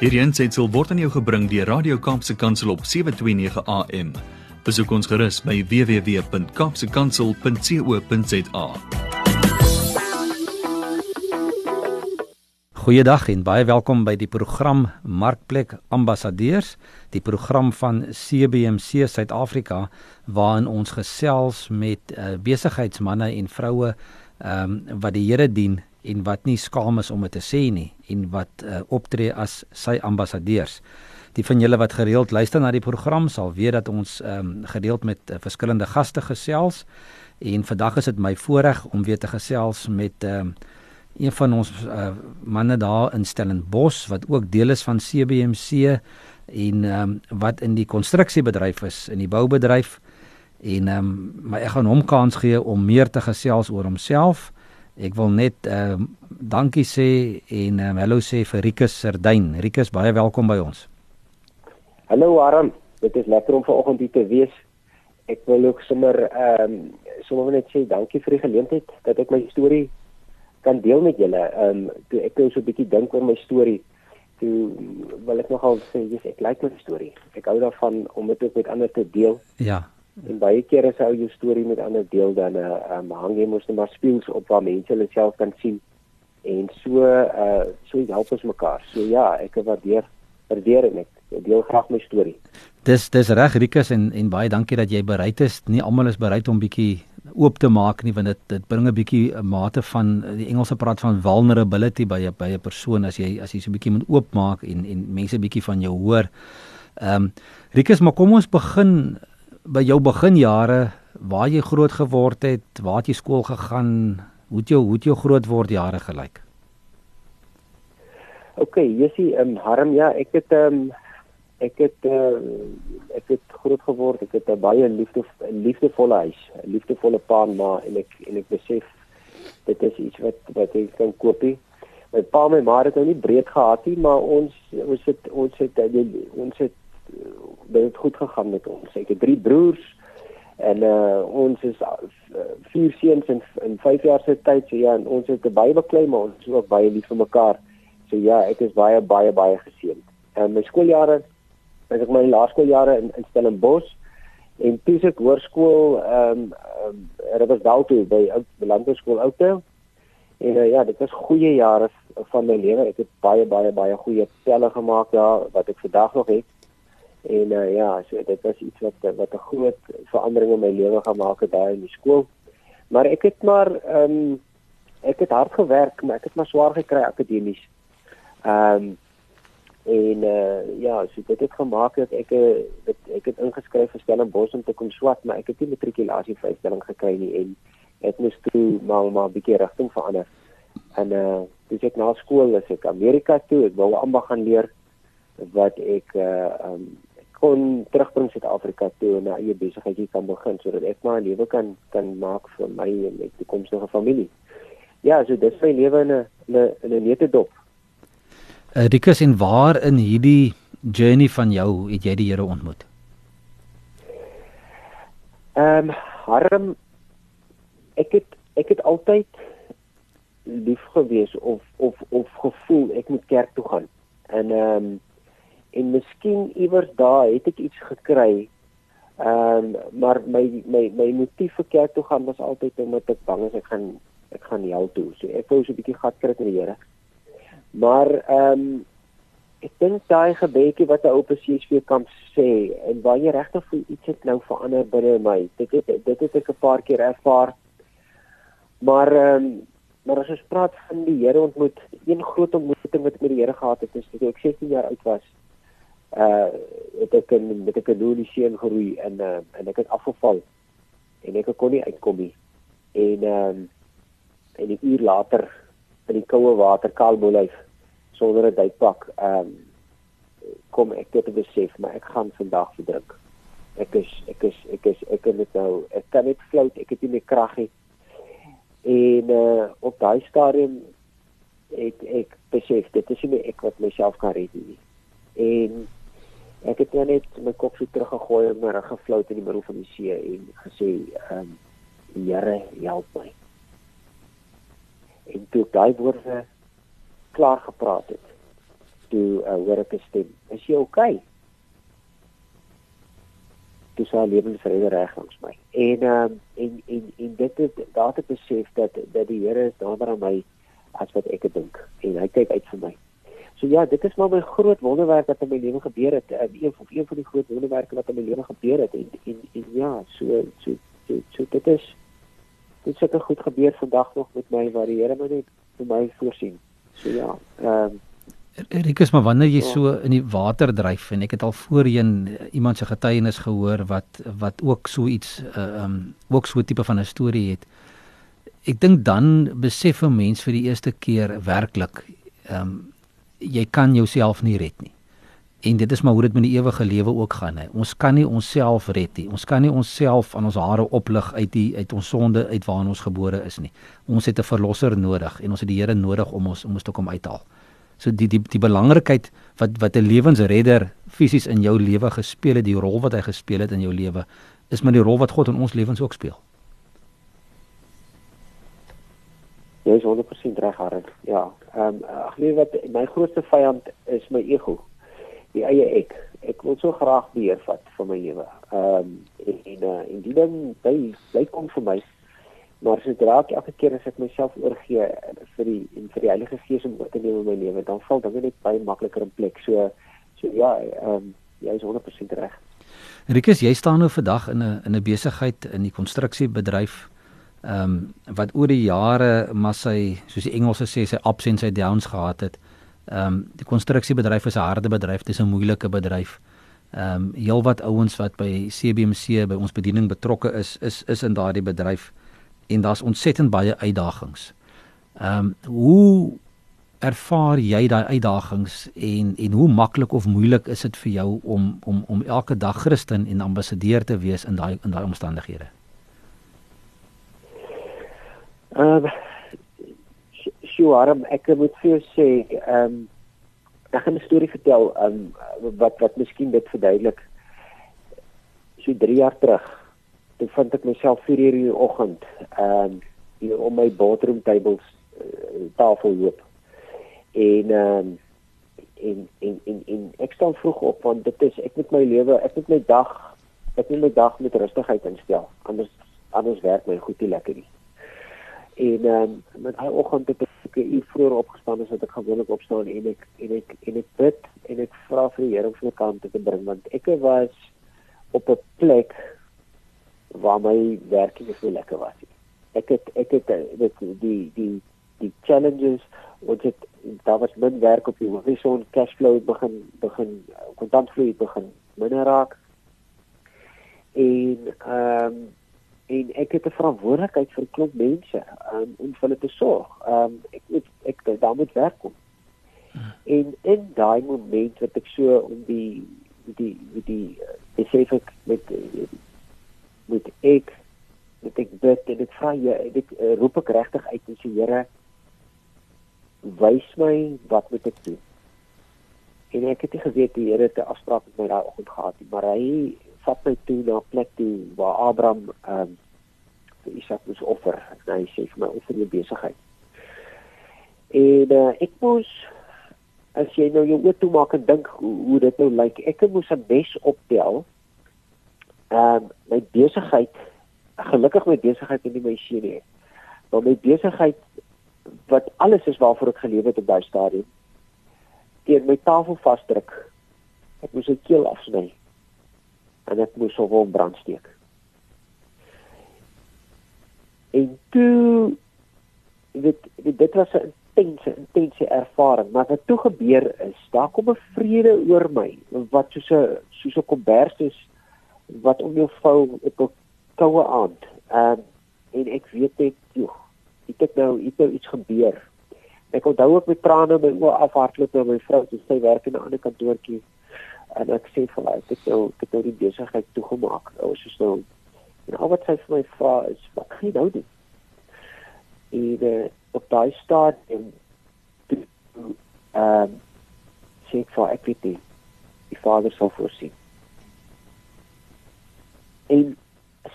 Hierdie aanseit word aan jou gebring deur Radio Kaapse Kansel op 7:29 AM. Besoek ons gerus by www.kapsekansel.co.za. Goeiedag en baie welkom by die program Markplek Ambassadeurs, die program van CBC Suid-Afrika waarin ons gesels met uh, besigheidsmense en vroue um, wat die Here dien en wat nie skaam is om dit te sê nie en wat uh, optree as sy ambassadeurs. Die van julle wat gereeld luister na die program sal weet dat ons ehm um, gereeld met uh, verskillende gaste gesels en vandag is dit my voorreg om weer te gesels met ehm um, een van ons uh, manne daar in Stellenbosch wat ook deel is van CBC en ehm um, wat in die konstruksiebedryf is, in die boubedryf en ehm um, maar ek gaan hom kans gee om meer te gesels oor homself. Ek wil net ehm uh, dankie sê en ehm um, hallo sê vir Rikus Serdyn. Rikus, baie welkom by ons. Hallo Aram, dit is lekker om vanoggend hier te wees. Ek wil ook sommer ehm um, sommer net sê dankie vir die geleentheid dat ek my storie kan deel met julle. Ehm um, toe ek nou so 'n bietjie dink oor my storie, toe wil ek nogal sê, yes, ek like my storie. Ek hou daarvan om dit ook met ander te deel. Ja. En baie kere as ou jou storie met ander deel dan uh, um, hang jy mos net maar spieëls op waar mense hulle self kan sien. En so uh so help ons mekaar. So ja, ek waardeer waardeer en ek deel graag my storie. Dis dis reg Rikus en en baie dankie dat jy bereid is. Nie almal is bereid om bietjie oop te maak nie want dit dit bring 'n bietjie 'n mate van die Engelse praat van vulnerability by 'n by 'n persoon as jy as jy so 'n bietjie moet oopmaak en en mense bietjie van jou hoor. Ehm um, Rikus, maar kom ons begin by jou beginjare, waar jy groot geword het, waar jy skool gegaan, hoe het jou hoe het jou grootword jare gelyk? OK, Jessie, ehm um, Harm, ja, ek het ehm um, ek het uh, ek het groot geword. Ek het 'n baie liefde liefdevolle huis, 'n liefdevolle pa en ma en ek en ek besef dit is iets wat wat ek kan kopie. My pa en my ma het nou nie breed gehad nie, maar ons ons het ons het ons het dit het goed gegaan met ons. Ek het drie broers en uh ons is uh, vier seuns in in 5 jaar se tyd. So ja, en ons het 'n baie beklei maar ons is ook baie lief vir mekaar. So ja, ek is baie baie baie geseënd. En my skooljare, as ek my laerskooljare in in Stellenbosch en ek hoërskool ehm um, um, er was daar toe by landbouskool Oudtshoorn. En uh, ja, dit was goeie jare van my lewe. Ek het baie baie baie goeie telle gemaak ja, wat ek vandag nog het. En uh, ja, so dit was iets wat wat 'n groot verandering in my lewe gemaak het daar in die skool. Maar ek het maar ehm um, ek het hard gewerk, maar ek het maar swaar gekry akademies. Ehm um, en uh, ja, so dit het gemaak dat ek dit ek het ingeskryf vir Stellenbosch om te kom swat, maar ek het nie matrikulasie vrystelling gekry nie en ek moes toe maar maar 'n bietjie rigting verander. En uh dis ek na skool, as ek Amerika toe, ek wou ambag gaan leer wat ek uh um kon terugbring Suid-Afrika toe en 'n eie besigheidjie kan begin sodat ek maar 'n lewe kan kan maak vir my en my toekomstige familie. Ja, so dis my lewe in 'n in 'n nette dop. Uh, Rikus en waar in hierdie journey van jou het jy die Here ontmoet? Ehm um, Harm ek het ek het altyd lief gewees of of of gevoel ek moet kerk toe gaan. En ehm um, en miskien iewers daar het ek iets gekry. Ehm um, maar my my my motief vir kerk toe gaan was altyd omdat ek bang is ek gaan ek gaan hel toe. So ek wou so 'n bietjie gat kry met die Here. Maar ehm um, ek dink daai gebedjie wat 'n ou 'n CSV kamp sê en waar jy regtig voel iets het nou verander binne my. Dit het dit het ek 'n paar keer ervaar. Maar ehm um, maar as ons praat van die Here ontmoet, een groot ontmoeting wat ek met die Here gehad het, is toe ek 16 jaar oud was uh het ek in met 'n kanoniseen geroei en uh en ek het afgeval en ek kon nie uitkom nie. En ehm um, en 'n uur later in die koue water kaalbolyf sonder 'n duikpak ehm um, kom ek tot 'n besef maar ek gaan vandag verdrink. Ek is ek is ek is ek kan dit nou ek kan net float, ek het nie meer krag nie. En uh op daai stadium ek ek besef dit is nie ek wat myself kan red nie. En ek het net my kop so teruggegooi en my rug geflout in die middel van die see en gesê ehm um, Here help my. En toe daai woorde klaar gepraat het, toe uh, hoor ek 'n stem. Is jy oukei? Okay? Dis sy lewensredder reg langs my. En ehm um, en en en dit het daar te besef dat dat die Here is nader aan my as wat ek dink en hy kyk uit vir my. So ja, dit is maar my groot wonderwerk wat in my lewe gebeur het. Uh, een van een van die groot wonderwerke wat in my lewe gebeur het en en, en ja, so so so, so dit is dit het seker goed gebeur vandag nog met my waar die Here my net vir my voorsien. So ja, ehm um, Rikus maar wanneer jy ja. so in die water dryf en ek het al voorheen eh, iemand se getuienis gehoor wat wat ook so iets eh, ehm uh, um, ook so 'n tipe van 'n storie het. Ek dink dan besef 'n mens vir die eerste keer werklik ehm um, jy kan jouself nie red nie. En dit is maar hoe dit met die ewige lewe ook gaan hè. Ons kan nie onsself red nie. Ons kan nie onsself aan ons hare oplig uit die uit ons sonde uit waarin ons gebore is nie. Ons het 'n verlosser nodig en ons het die Here nodig om ons om ons te kom uithaal. So die die die belangrikheid wat wat 'n lewensredder fisies in jou lewe gespeel het, die rol wat hy gespeel het in jou lewe, is maar die rol wat God in ons lewens ook speel. Jy is 100% reg, Harold. Ja. Ehm um, ag nee, wat my grootste vyand is my ego die eie ek. Ek wil so graag beheer vat van my lewe. Ehm um, en en, uh, en die ding by bly kom vir my. Maar sodra ek elke keer as ek myself oorgee vir die en vir die Heilige Gees om oor te neem in my lewe, dan val dinge net baie makliker in plek. So so ja, ehm um, jy is 100% reg. Rikus, jy staan nou vandag in 'n in 'n besigheid in die konstruksiebedryf ehm um, wat oor die jare maar sy soos die Engelse sê sy ups en sy downs gehad het. Ehm um, die konstruksiebedryf is 'n harde bedryf, dit is 'n moeilike bedryf. Ehm um, heelwat ouens wat by CBMC by ons bediening betrokke is, is is in daardie bedryf en daar's ontsettend baie uitdagings. Ehm um, hoe ervaar jy daai uitdagings en en hoe maklik of moeilik is dit vir jou om om om elke dag Christen en ambassadeur te wees in daai in daai omstandighede? Ehm uh, so arm ek moet vir jou sê ehm um, ek gaan 'n storie vertel um, wat wat miskien dit verduidelik. So 3 jaar terug toe vind ek myself 4 uur in die oggend ehm um, hier om my bathroom tables uh, tafel loop. En ehm um, en, en en en ek staan vroeg op want dit is ek moet my lewe ek moet my dag ek moet my dag met rustigheid instel anders anders werk my goed nie lekker nie en um, met daai oggend het ek uur vroeër opgestaan as wat ek gewoonlik opstaan en ek en ek en ek bid en ek vra vir die Here om my kant te bring want ek was op 'n plek waar my werk nie so lekker was nie. Ek het ek het dit die die die challenges wat dit daar was min werk op die horizon cash flow begin begin kontantvloei begin minder raak en ehm um, en ek het 'n verantwoordelikheid vir 'n klomp mense um, om vir hulle te sorg. Um ek moet ek daar moet werk kom. Hmm. En in daai moment wat ek so om die die die die besef ek met met ek met ek bid en ek vra jy ek uh, roep ek regtig uit en sê Here wys my wat moet ek doen. En ek het nie geweet die Here het 'n afspraak met my daai oggend gehad nie, maar hy vat my toe na 'n plek toe waar Abraham ehm um, vir Isak moes offer. Hy sê vir my offer jou besigheid. En uh, ek moes as jy nou jou oë toe maak en dink hoe, hoe dit nou lyk, ek moes 'n mes optel. Ehm um, my besigheid, gelukkig my besigheid het nie my seun nie. Maar my besigheid wat alles is waarvoor ek gelewe het op daai stadium teen my tafel vasdruk. Ek moes sy keel afsny en ek moes hom op brand steek. En toe dit dit was 'n intense intense ervaring, maar wat toe gebeur is, daar kom 'n vrede oor my wat soos 'n soos 'n kombers is wat om jou vou op 'n koue aand. Ehm um, en ek weet net, joh, dit het nou iets nou iets gebeur. Ek onthou ook met trane my oë afhardloop na my vrou, sy werk in 'n ander kantoortjie en ek sê vir haar ek nou ek nou die besigheid toegemaak. Ons is nou en al wat sy vir my vra is wat gaan jy nou doen? En uh, op daai stadium ehm um, sê ek vir ek weet nie die Vader sal voorsien. En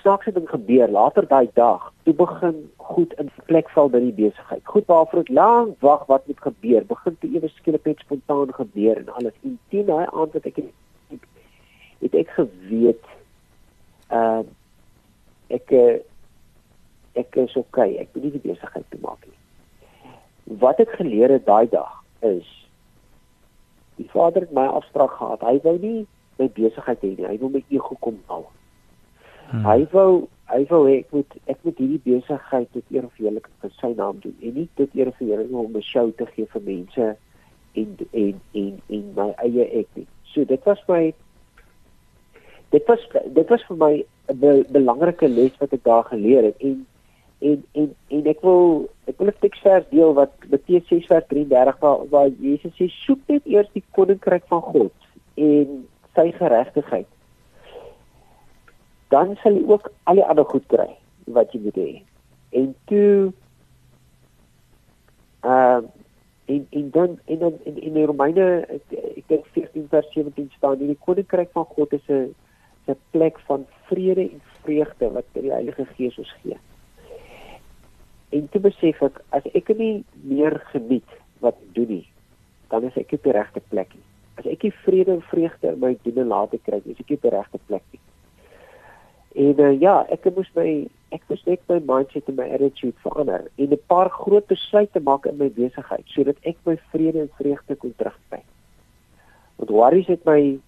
snaakse ding gebeur later daai dag. Toe begin goed in plek val by die besigheid. Goed waarvoor ek lank wag wat moet gebeur, begin te ewe skielik net spontaan gebeur en alles. En teen daai aand wat ek het, het ek geweet uh ek uh, ek is okay, ek moet die besigheid te maak nie. Wat ek geleer het daai dag is die vader het my afspraak gehad. Hy wou nie my besigheid hê nie. Hy wou my ego kom haal. Hmm. Hy wou hy wou hê ek moet ek moet hierdie besigheid tot eer of heerlik vir sy naam doen en nie tot eer of heerlik om 'n show te gee vir mense en en en en my eie ek nie. So dit was my dit was dit was vir my 'n be, belangrike les wat ek daar geleer het en en en en ek wil ek wil 'n teksvers deel wat Matteus 6 vers 33 waar, waar Jesus sê soek net eers die koninkryk van God en sy geregtigheid dan sal jy ook al die ander goed kry wat jy moet hê. En toe uh, en en dan en dan in in die Romeine ek, ek dink 14 vers 17 staan die koninkryk van God is 'n 'n plek van vrede en vreugde wat die Heilige Gees ons gee. En toe besef ek as ek nie meer geniet wat ek doen nie, dan is ek op die regte plek nie. As ek nie vrede en vreugde in my doen en laat kry, is ek op die regte plek nie. En uh, ja, ek moes my ek moes net my mindset en my attitude verander en 'n paar groot besluite maak in my besigheid sodat ek my vrede en vreugde kon terugkry. Want worries het my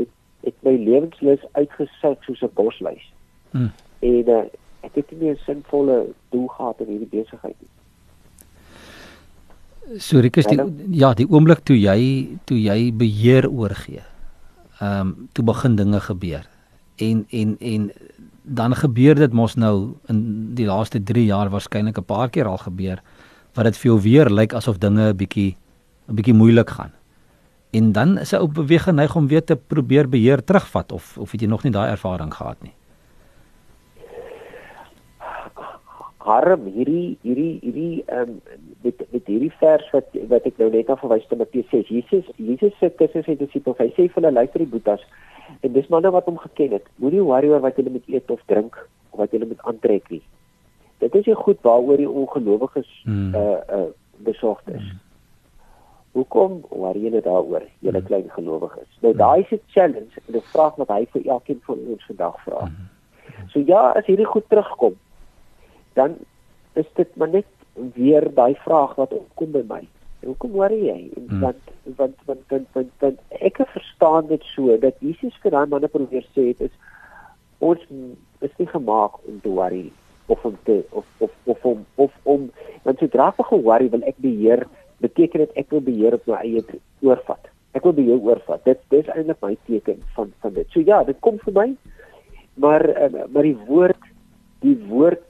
het het my lewenslus uitgesit soos 'n bosluis. Hmm. En uh, ek het nie 'n sinvolle doel gehad in hierdie besigheid nie. So Rikus die ja, die oomblik toe jy toe jy beheer oorgee. Ehm um, toe begin dinge gebeur en en en dan gebeur dit mos nou in die laaste 3 jaar waarskynlik 'n paar keer al gebeur wat dit vir jou weer lyk asof dinge 'n bietjie 'n bietjie moeilik gaan. En dan is 'n ou beweging neig om weer te probeer beheer terugvat of of het jy nog nie daai ervaring gehad nie? Harm hierdie hierdie hierdie ehm um, met met hierdie vers wat wat ek nou net af verwys te Matteus 6. Jesus Jesus sê sy disippels, hy sê vir hulle luister die boetas En dis manne wat hom geken het. Moenie worry oor wat jy moet eet of drink of wat jy moet aantrek nie. Dit is nie goed waaroor die ongelowiges hmm. uh uh besorgd is. Hmm. Hoekom worry jy daaroor, julle hmm. klein gelowiges? Nou hmm. daai is 'n challenge en 'n vraag wat hy vir elkeen van ons vandag vra. Hmm. So ja, as hierdie goed terugkom, dan is dit maar net weer daai vraag wat opkom by my. Hoekom worry jy? Hmm. Want want want want want, want ek verstaan dit so dat Jesus vir daai manne probeer sê het is ons is nie gemaak om te worry of om te of of of om of om want sodra ek ge-worry wil ek beheer beteken dit ek wil beheer op my eie oorvat. Ek wil beheer oorvat. Dit dis eintlik my teken van van dit. So ja, dit kom vir my. Maar uh, maar die woord die woord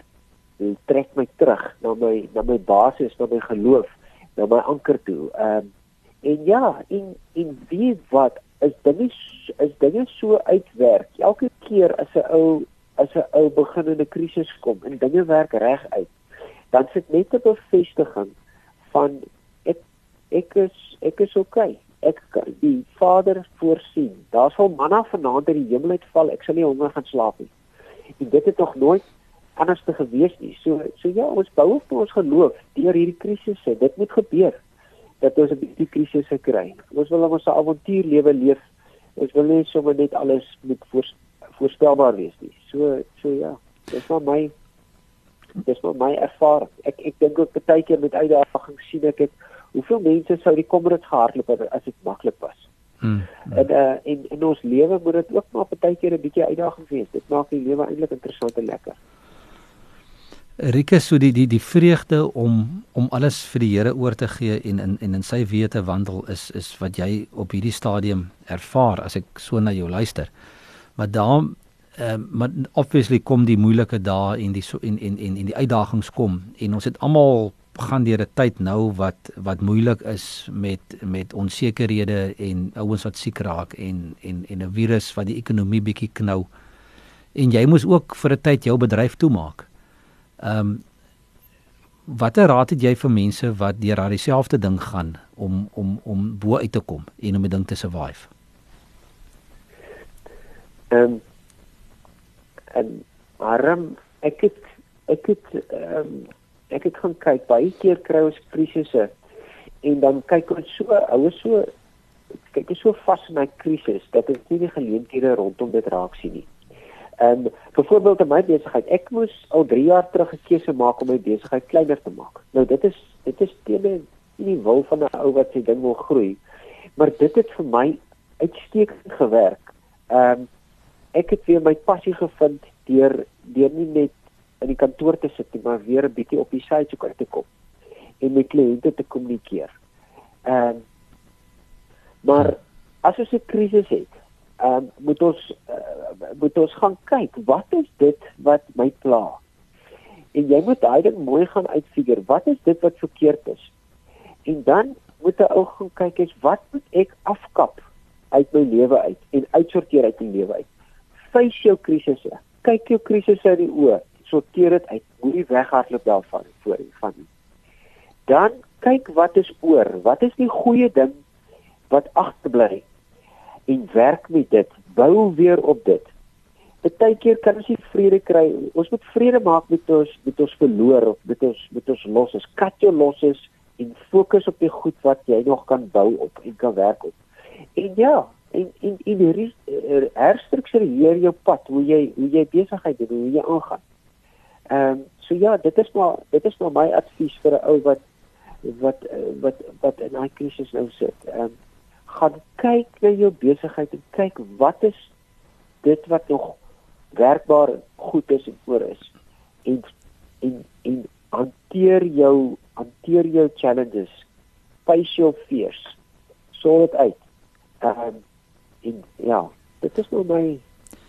trek my terug na my na my basis, na my geloof na my anker toe. Ehm um, en ja, en en wie wat is dinge is dinge so uitwerk. Elke keer as 'n ou as 'n ou begin in 'n krisis kom en dinge werk reg uit, dan sit net 'n bevestiging van ek ek is ek is okay. Ek die Vader voorsien. Daar sal manna vanaand uit die hemel uitval. Ek sal nie honger gaan slaap nie. En dit het nog nooit anders te gewees nie. So so ja, ons bou op ons geloof deur hierdie krisisse. Dit moet gebeur dat ons 'n bietjie krisisse kry. Ons wil ons avontuur lewe leef. Ons wil nie sommer net alles moet voor, voorspelbaar wees nie. So so ja, dis maar my dis maar my ervaring. Ek ek dink ook baie keer met uitdagings sien ek het hoeveel mense sou die kommerits gehardloop het as dit maklik was. Hmm. En uh in in ons lewe moet dit ook maar baie keer 'n bietjie uitdaging wees. Dit maak die lewe eintlik interessant en lekker. Rike so die die die vreugde om om alles vir die Here oor te gee en in en in sy weë te wandel is is wat jy op hierdie stadium ervaar as ek so na jou luister. Maar daar ehm uh, maar obviously kom die moeilike dae en die so en en en en die uitdagings kom en ons het almal gaan deur 'n tyd nou wat wat moeilik is met met onsekerhede en ouens wat siek raak en en en 'n virus wat die ekonomie bietjie knou. En jy moes ook vir 'n tyd jou bedryf toemaak. Ehm um, watter raad het jy vir mense wat deur daardie selfde ding gaan om om om bo uit te kom en om die ding te survive? Ehm um, en arm ek het ek het ehm um, ek het gaan kyk baie keer kry ons krisisse en dan kyk ons so ouer so kyk ek so vas in my krisis dat ek nie die geleenthede rondom dit raak sien nie. En byvoorbeeld in my besigheid, ek moes al 3 jaar terug 'n keuse maak om my besigheid kleiner te maak. Nou dit is dit is teen die wil van 'n ou wat sy ding wil groei. Maar dit het vir my uitstekend gewerk. Ehm um, ek het weer my passie gevind deur deur nie net in die kantoor te sit nie, maar weer 'n bietjie op die side soek uit te kom en met kliënte te kommunikeer. Ehm um, Maar as ons 'n krisis het, um, moet ons uh, moet ons gaan kyk, wat is dit wat my pla? En jy moet daai ding mooi gaan uitfigure, wat is dit wat verkeerd is? En dan moet jy ook gaan kyk is wat moet ek afkap uit my lewe uit en uitsorteer uit my lewe uit. Face jou krisisse. Kyk jou krisisse in die oë, sorteer dit uit. Moenie weghardloop daarvan voor van nie. Dan kyk wat is oor. Wat is die goeie ding wat agterbly en werk met dit, bou weer op dit. Partykeer kan ons nie vrede kry. Ons moet vrede maak met ons met ons verloor of met ons met ons losses. Kat jou losses en fokus op die goed wat jy nog kan bou op en kan werk op. En ja, en en en hierdie er, herstruktureer jou pad hoe jy hoe jy besigheid doen, hoe jy aangaan. Ehm um, so ja, dit is maar dit is maar my advies vir 'n ou wat wat wat wat in daai krisis nou sit. Ehm um, gaan kyk na jou besigheid en kyk wat is dit wat nog werkbaar goed is en voor is. En en en hanteer jou hanteer jou challenges. Face your fears. Sort dit uit um, en ja dit is nou my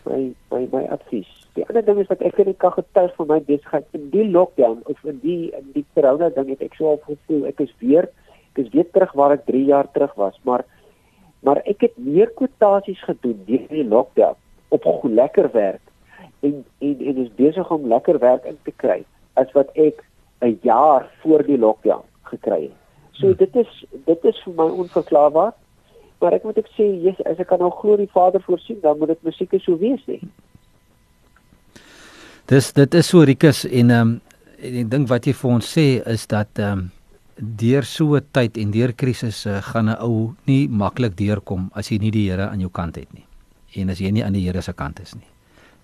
my my my advies. Die ander ding is wat ek net kan getuig van my besigheid in die lockdown of in die in die corona ding het ek so al gevoel. Ek is weer ek is weer terug waar ek 3 jaar terug was maar maar ek het meer kwotasies gedoen deur die lockdown op lekker werk en en en is besig om lekker werk in te kry as wat ek 'n jaar voor die lockdown gekry het. So hmm. dit is dit is vir my onverklaarbaar. Maar ek moet ek sê, yes, as ek kan nou glo die Vader voorsien, dan moet dit musiek so wees nie. Dis dit is so Rikus en ehm um, ek dink wat jy vir ons sê is dat ehm um, deur so 'n tyd en deur krisisse gaan 'n ou nie maklik deurkom as jy nie die Here aan jou kant het nie. En as jy nie aan die Here se kant is nie.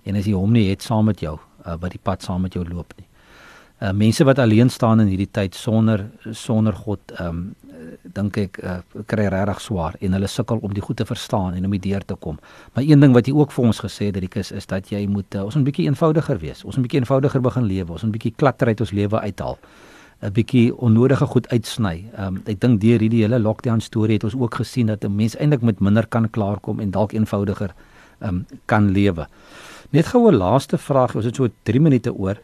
En as jy hom nie het saam met jou uh, wat die pad saam met jou loop nie. Uh mense wat alleen staan in hierdie tyd sonder sonder God, ehm um, dink ek uh, kry regtig swaar en hulle sukkel om die goed te verstaan en om die deur te kom. Maar een ding wat jy ook vir ons gesê het, Rikus, is dat jy moet uh, ons moet 'n bietjie eenvoudiger wees. Ons moet 'n bietjie eenvoudiger begin lewe. Ons moet 'n bietjie klatter uit ons lewe uithaal. 'n bietjie onnodige goed uitsny. Ehm um, ek dink deur hierdie hele lockdown storie het ons ook gesien dat 'n mens eintlik met minder kan klaarkom en dalk eenvoudiger ehm um, kan lewe. Net gou 'n laaste vraag, ons het so 3 minute oor.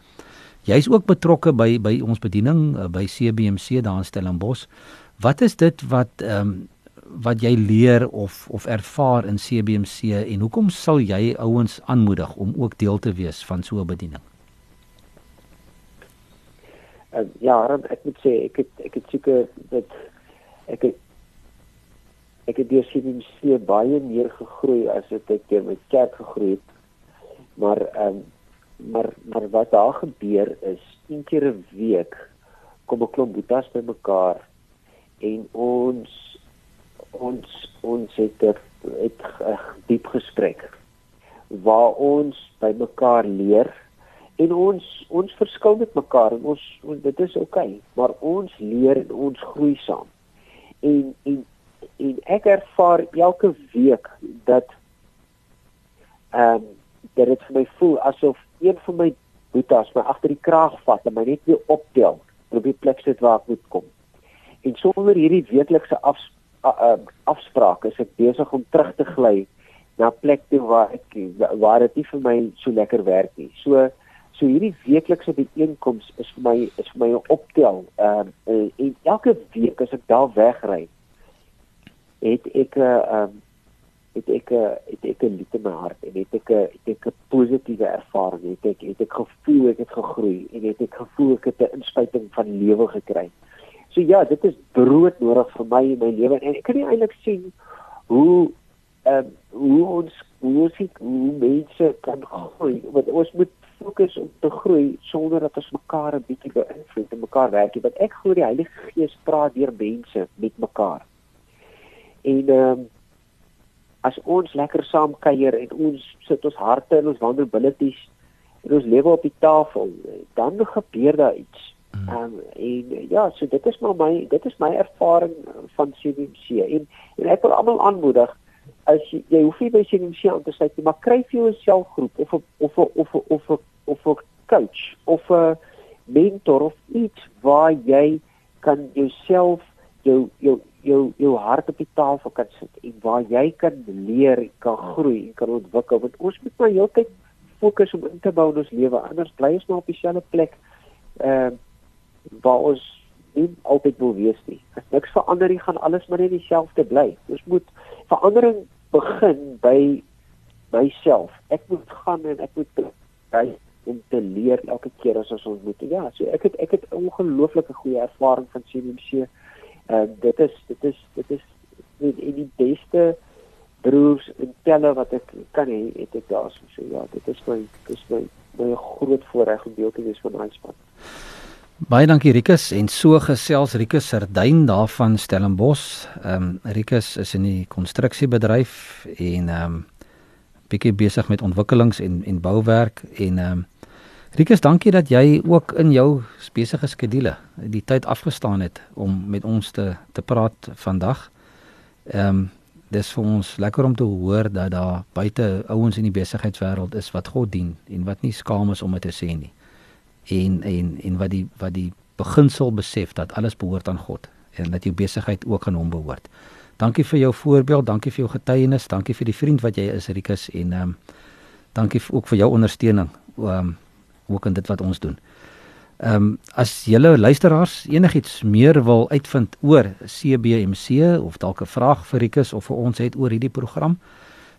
Jy's ook betrokke by by ons bediening uh, by CBMC daar in Stellenbosch. Wat is dit wat ehm um, wat jy leer of of ervaar in CBMC en hoekom sal jy ouens aanmoedig om ook deel te wees van so 'n bediening? Uh, ja, ek moet sê ek het ek het seker dat ek het ek het deur se baie meer gegroei as wat ek deur my kerk gegroei het. Maar ehm um, maar maar wat daar gebeur is een keer 'n week kom 'n klomp boetas bymekaar en ons ons ons het 'n het 'n diep gesprek waar ons bymekaar leer en ons ons verskil met mekaar en ons, ons dit is oukei okay, maar ons leer en ons groei saam. En en en ek ervaar elke week dat ehm um, dat dit vir my voel asof een van my boetas my agter die kraag vat en my net weer optel probeer plek sit waar ek moet kom. En sonder hierdie weeklikse af ehm, afsprake is ek besig om terug te gly na plek toe waar ek waar dit nie vir my so lekker werk nie. So So hierdie weeklikse bijeenkoms is vir my is vir my 'n optel. Ehm uh, en elke week as ek daar wegry, het ek 'n uh, ehm het ek 'n uh, het ek 'n liefde in my hart en het ek 'n het ek 'n positiewe ervaring. Het ek het ek gevoel ek het gegroei en het ek gevoel ek het 'n inspuiting van lewe gekry. So ja, dit is brood nodig vir my in my lewe en ek kan nie eintlik sien hoe ehm um, hoe ons hoe ons hoe mense kan groei want ons moet fokus om te groei sonder dat ons mekaar 'n bietjie beïnvloed en mekaar werk. Want ek glo die Heilige Gees praat deur mense met mekaar. En ehm um, as ons lekker saam kuier en ons sit ons harte en ons vulnerabilities en ons lewe op die tafel, dan gebeur daar iets. Hmm. Ehm um, en ja, so dit is maar my dit is my ervaring van CBC en en ek wil almal aanmoedig as jy, jy hoef nie by CBC aan te sluit nie, maar kry vir jou 'n selfgroep of 'n of 'n of 'n of 'n of 'n coach of 'n mentor of iets waar jy kan jouself jou jou jou jou hart op die tafel kan sit en waar jy kan leer, kan groei en kan ontwikkel. Want ons moet maar heeltyd fokus om in te bou in ons lewe anders bly ons maar op dieselfde plek ehm uh, waar ons nie altyd wil wees nie. As niks verander nie gaan alles maar net dieselfde bly. Ons moet verandering begin by myself. Ek moet gaan en ek moet by om te leer elke keer as ons ontmoet. Ja so ek het ek het ongelooflike goeie ervaring van CMC En uh, dit is dit is dit is die, die beste broers en telle wat ek kan hê het ek daar so ja, dit is my dit is my my groot voorreg om deel te wees van daai span. Baie dankie Rikus en so gesels Rikus Sardyn daarvan Stellenbos. Ehm um, Rikus is in die konstruksiebedryf en ehm um, bietjie besig met ontwikkelings en en bouwerk en ehm um, Rikus, dankie dat jy ook in jou besige skedule die tyd afgestaan het om met ons te te praat vandag. Ehm um, dis vir ons lekker om te hoor dat daar buite ouens in die besigheidswêreld is wat God dien en wat nie skaam is om dit te sê nie. En en en wat die wat die beginsel besef dat alles behoort aan God en dat jou besigheid ook aan hom behoort. Dankie vir jou voorbeeld, dankie vir jou getuienis, dankie vir die vriend wat jy is Rikus en ehm um, dankie ook vir jou ondersteuning. Ehm um, ook in dit wat ons doen. Ehm um, as julle luisteraars enigiets meer wil uitvind oor CBMC of dalk 'n vraag vir Rikus of vir ons het oor hierdie program,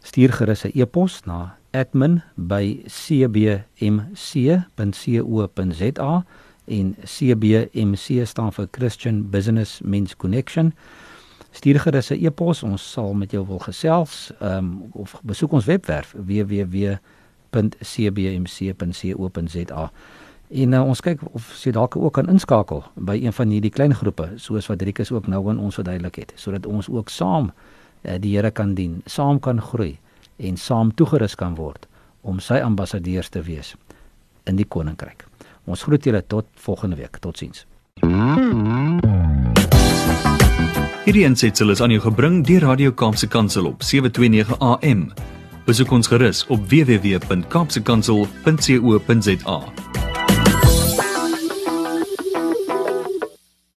stuur gerus 'n e-pos na admin@cbmc.co.za en CBMC staan vir Christian Business Men's Connection. Stuur gerus 'n e-pos, ons sal met jou wil gesels, ehm um, of besoek ons webwerf www www.cbmc.co.za. En uh, ons kyk of jy dalk ook kan inskakel by een van hierdie klein groepe soos wat Driekus ook nou aan ons verduidelik het sodat ons ook saam die Here kan dien, saam kan groei en saam toegerus kan word om sy ambassadeurs te wees in die koninkryk. Ons groet julle tot volgende week. Totsiens. Hierdie ensitsel is aan jou gebring deur Radio Kaapse Kansel op 729 AM. Besoek ons gerus op www.kaapsekansel.co.za.